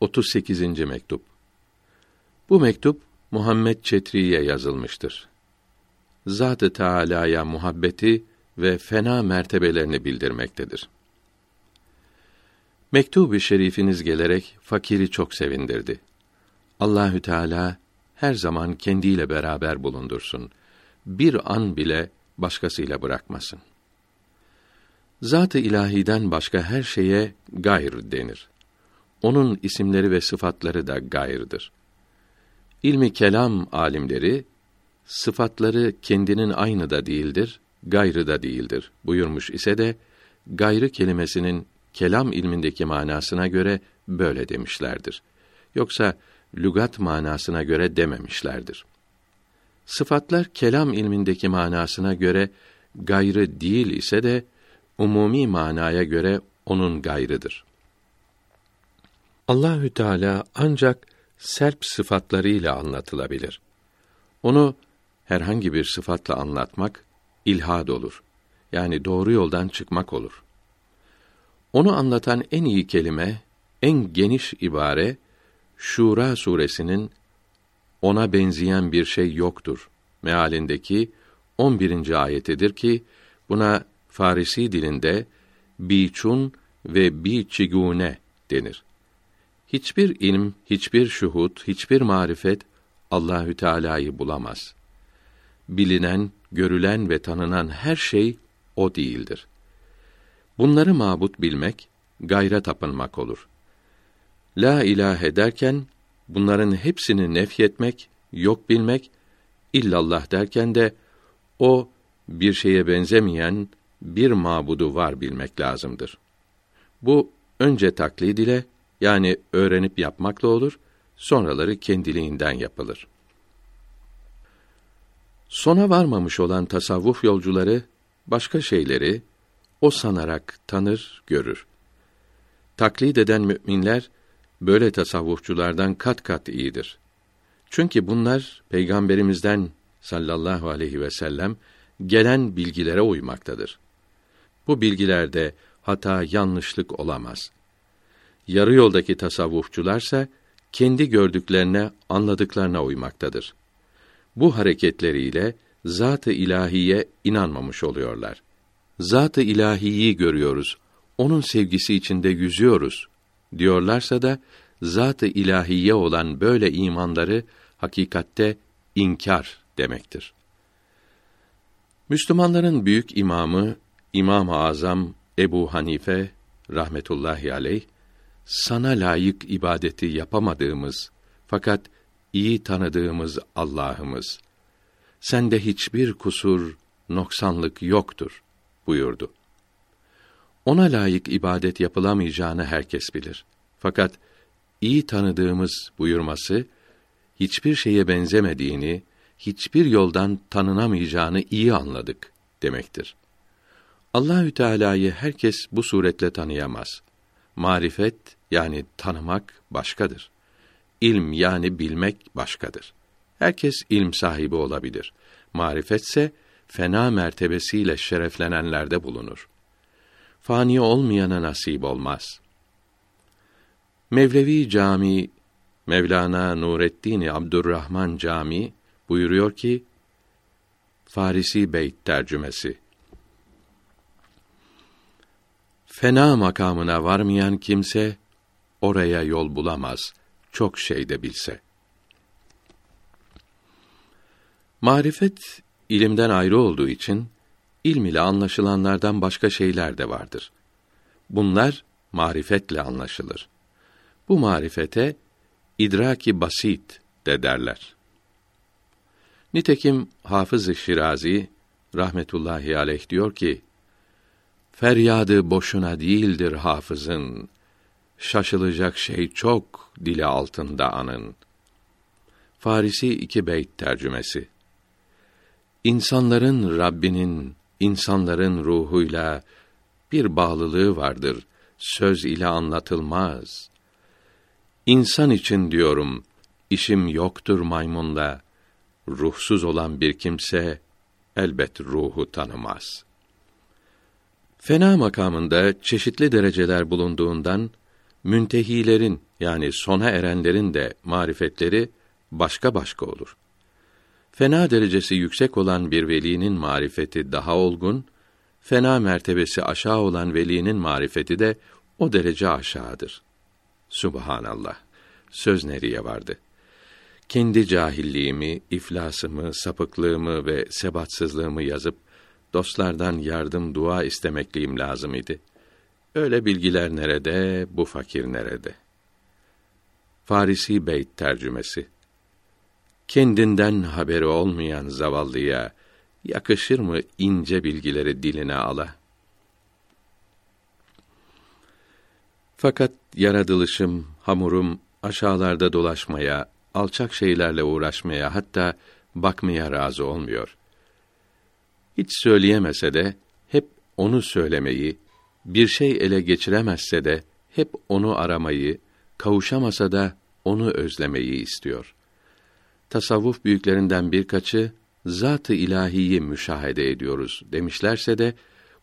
38. mektup. Bu mektup Muhammed Çetri'ye yazılmıştır. Zat-ı Teâlâ'ya muhabbeti ve fena mertebelerini bildirmektedir. Mektubu şerifiniz gelerek fakiri çok sevindirdi. Allahü Teala her zaman kendiyle beraber bulundursun. Bir an bile başkasıyla bırakmasın. Zat-ı ilahiden başka her şeye gayr denir. Onun isimleri ve sıfatları da gayrıdır. İlmi kelam alimleri sıfatları kendinin aynı da değildir, gayrı da değildir buyurmuş ise de gayrı kelimesinin kelam ilmindeki manasına göre böyle demişlerdir. Yoksa lügat manasına göre dememişlerdir. Sıfatlar kelam ilmindeki manasına göre gayrı değil ise de umumi manaya göre onun gayrıdır. Allahü Teala ancak serp sıfatlarıyla anlatılabilir. Onu herhangi bir sıfatla anlatmak ilhad olur. Yani doğru yoldan çıkmak olur. Onu anlatan en iyi kelime, en geniş ibare Şura suresinin ona benzeyen bir şey yoktur mealindeki 11. ayetidir ki buna Farisi dilinde biçun ve biçigune denir. Hiçbir ilim, hiçbir şuhut, hiçbir marifet Allahü Teala'yı bulamaz. Bilinen, görülen ve tanınan her şey o değildir. Bunları mabut bilmek, gayra tapınmak olur. La ilahe derken bunların hepsini nefyetmek, yok bilmek, illallah derken de o bir şeye benzemeyen bir mabudu var bilmek lazımdır. Bu önce taklid ile yani öğrenip yapmakla olur, sonraları kendiliğinden yapılır. Sona varmamış olan tasavvuf yolcuları başka şeyleri o sanarak tanır, görür. Taklid eden müminler böyle tasavvufçulardan kat kat iyidir. Çünkü bunlar peygamberimizden sallallahu aleyhi ve sellem gelen bilgilere uymaktadır. Bu bilgilerde hata, yanlışlık olamaz. Yarı yoldaki tasavvufçularsa kendi gördüklerine, anladıklarına uymaktadır. Bu hareketleriyle zat-ı ilahiye inanmamış oluyorlar. Zat-ı ilahiyi görüyoruz. Onun sevgisi içinde yüzüyoruz diyorlarsa da zat-ı ilahiye olan böyle imanları hakikatte inkar demektir. Müslümanların büyük imamı İmam-ı Azam Ebu Hanife rahmetullahi aleyh sana layık ibadeti yapamadığımız fakat iyi tanıdığımız Allah'ımız sende hiçbir kusur, noksanlık yoktur buyurdu. Ona layık ibadet yapılamayacağını herkes bilir. Fakat iyi tanıdığımız buyurması hiçbir şeye benzemediğini, hiçbir yoldan tanınamayacağını iyi anladık demektir. Allahü Teala'yı herkes bu suretle tanıyamaz. Marifet yani tanımak başkadır. İlm yani bilmek başkadır. Herkes ilm sahibi olabilir. Marifetse fena mertebesiyle şereflenenlerde bulunur. Fani olmayana nasip olmaz. Mevlevi Cami Mevlana Nureddin Abdurrahman Cami buyuruyor ki Farisi Beyt tercümesi Fena makamına varmayan kimse oraya yol bulamaz. Çok şey de bilse. Marifet ilimden ayrı olduğu için ilm ile anlaşılanlardan başka şeyler de vardır. Bunlar marifetle anlaşılır. Bu marifete idraki basit de derler. Nitekim Hafız-ı Şirazi rahmetullahi aleyh diyor ki: Feryadı boşuna değildir hafızın. Şaşılacak şey çok dili altında anın. Farisi iki beyt tercümesi. İnsanların Rabbinin, insanların ruhuyla bir bağlılığı vardır. Söz ile anlatılmaz. İnsan için diyorum, işim yoktur maymunla. Ruhsuz olan bir kimse elbet ruhu tanımaz.'' Fena makamında çeşitli dereceler bulunduğundan müntehilerin yani sona erenlerin de marifetleri başka başka olur. Fena derecesi yüksek olan bir velinin marifeti daha olgun, fena mertebesi aşağı olan velinin marifeti de o derece aşağıdır. Subhanallah. Söz nereye vardı? Kendi cahilliğimi, iflasımı, sapıklığımı ve sebatsızlığımı yazıp dostlardan yardım, dua istemekliyim lazım idi. Öyle bilgiler nerede, bu fakir nerede? Farisi Beyt tercümesi Kendinden haberi olmayan zavallıya yakışır mı ince bilgileri diline ala? Fakat yaratılışım, hamurum aşağılarda dolaşmaya, alçak şeylerle uğraşmaya, hatta bakmaya razı olmuyor. Hiç söyleyemese de hep onu söylemeyi, bir şey ele geçiremezse de hep onu aramayı, kavuşamasa da onu özlemeyi istiyor. Tasavvuf büyüklerinden birkaçı zat-ı ilahiyi müşahede ediyoruz demişlerse de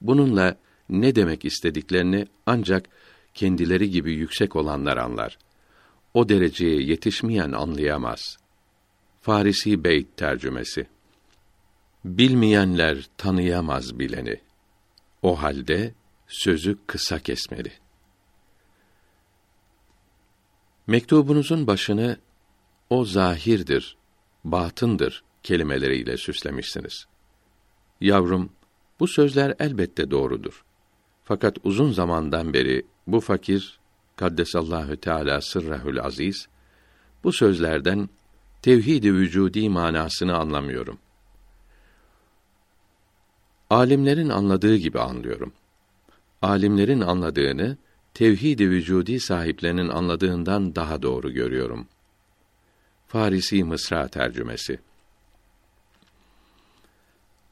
bununla ne demek istediklerini ancak kendileri gibi yüksek olanlar anlar. O dereceye yetişmeyen anlayamaz. Farisi Beyt tercümesi Bilmeyenler tanıyamaz bileni. O halde sözü kısa kesmeli. Mektubunuzun başını o zahirdir, batındır kelimeleriyle süslemişsiniz. Yavrum, bu sözler elbette doğrudur. Fakat uzun zamandan beri bu fakir Kaddesallahu Teala sırrahül aziz bu sözlerden tevhid-i vücudi manasını anlamıyorum. Alimlerin anladığı gibi anlıyorum. Alimlerin anladığını tevhid-i vücudi sahiplerinin anladığından daha doğru görüyorum. Farisi Mısra tercümesi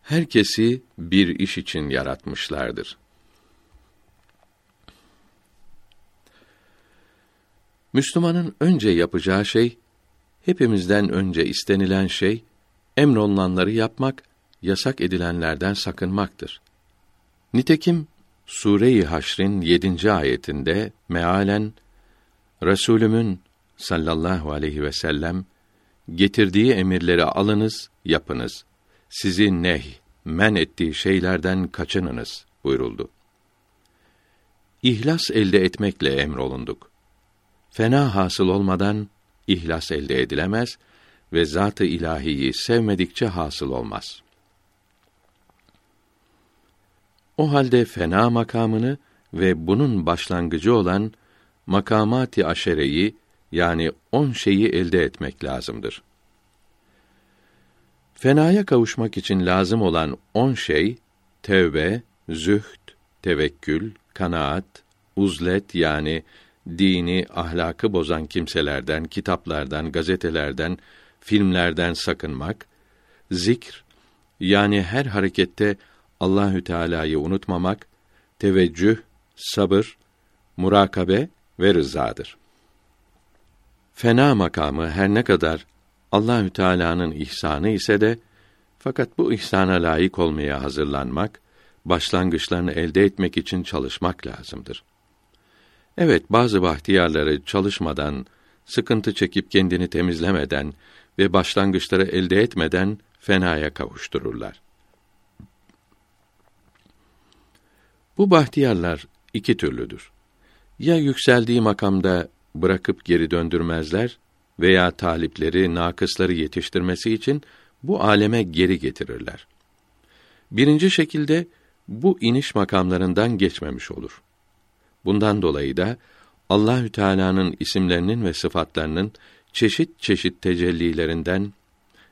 Herkesi bir iş için yaratmışlardır. Müslümanın önce yapacağı şey, hepimizden önce istenilen şey, emrolunanları yapmak, yasak edilenlerden sakınmaktır. Nitekim Sure-i Haşr'in 7. ayetinde mealen Resulümün sallallahu aleyhi ve sellem getirdiği emirleri alınız, yapınız. Sizi neh, men ettiği şeylerden kaçınınız buyuruldu. İhlas elde etmekle emrolunduk. Fena hasıl olmadan ihlas elde edilemez ve zat-ı ilahiyi sevmedikçe hasıl olmaz. O halde fena makamını ve bunun başlangıcı olan makamati aşereyi yani on şeyi elde etmek lazımdır. Fenaya kavuşmak için lazım olan on şey tevbe, zühd, tevekkül, kanaat, uzlet yani dini, ahlakı bozan kimselerden, kitaplardan, gazetelerden, filmlerden sakınmak, zikr yani her harekette Allahü Teala'yı unutmamak, teveccüh, sabır, murakabe ve rızadır. Fena makamı her ne kadar Allahü Teala'nın ihsanı ise de fakat bu ihsana layık olmaya hazırlanmak, başlangıçlarını elde etmek için çalışmak lazımdır. Evet, bazı bahtiyarları çalışmadan, sıkıntı çekip kendini temizlemeden ve başlangıçları elde etmeden fenaya kavuştururlar. Bu bahtiyarlar iki türlüdür. Ya yükseldiği makamda bırakıp geri döndürmezler veya talipleri, nakısları yetiştirmesi için bu aleme geri getirirler. Birinci şekilde bu iniş makamlarından geçmemiş olur. Bundan dolayı da Allahü Teala'nın isimlerinin ve sıfatlarının çeşit çeşit tecellilerinden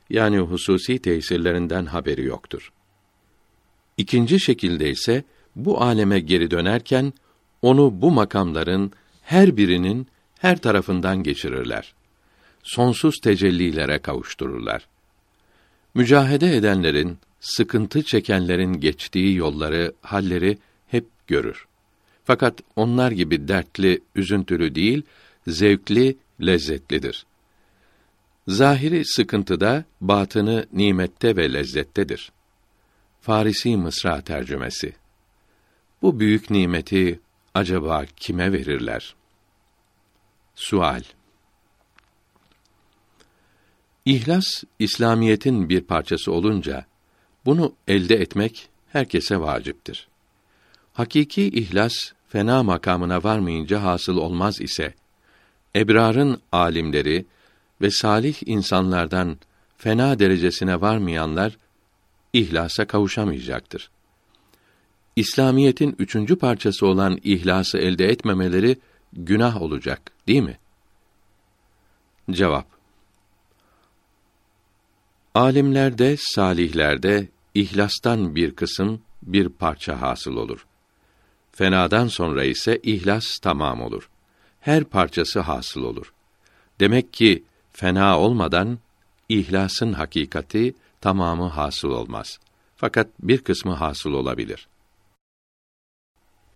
yani hususi tesirlerinden haberi yoktur. İkinci şekilde ise bu aleme geri dönerken onu bu makamların her birinin her tarafından geçirirler. Sonsuz tecellilere kavuştururlar. Mücahede edenlerin, sıkıntı çekenlerin geçtiği yolları, halleri hep görür. Fakat onlar gibi dertli, üzüntülü değil, zevkli, lezzetlidir. Zahiri sıkıntıda, batını nimette ve lezzettedir. Farisi Mısra tercümesi. Bu büyük nimeti acaba kime verirler? Sual İhlas İslamiyetin bir parçası olunca bunu elde etmek herkese vaciptir. Hakiki ihlas fena makamına varmayınca hasıl olmaz ise ebrarın alimleri ve salih insanlardan fena derecesine varmayanlar ihlasa kavuşamayacaktır. İslamiyetin üçüncü parçası olan ihlası elde etmemeleri günah olacak, değil mi? Cevap Alimlerde, salihlerde ihlastan bir kısım, bir parça hasıl olur. Fenadan sonra ise ihlas tamam olur. Her parçası hasıl olur. Demek ki fena olmadan ihlasın hakikati tamamı hasıl olmaz. Fakat bir kısmı hasıl olabilir.''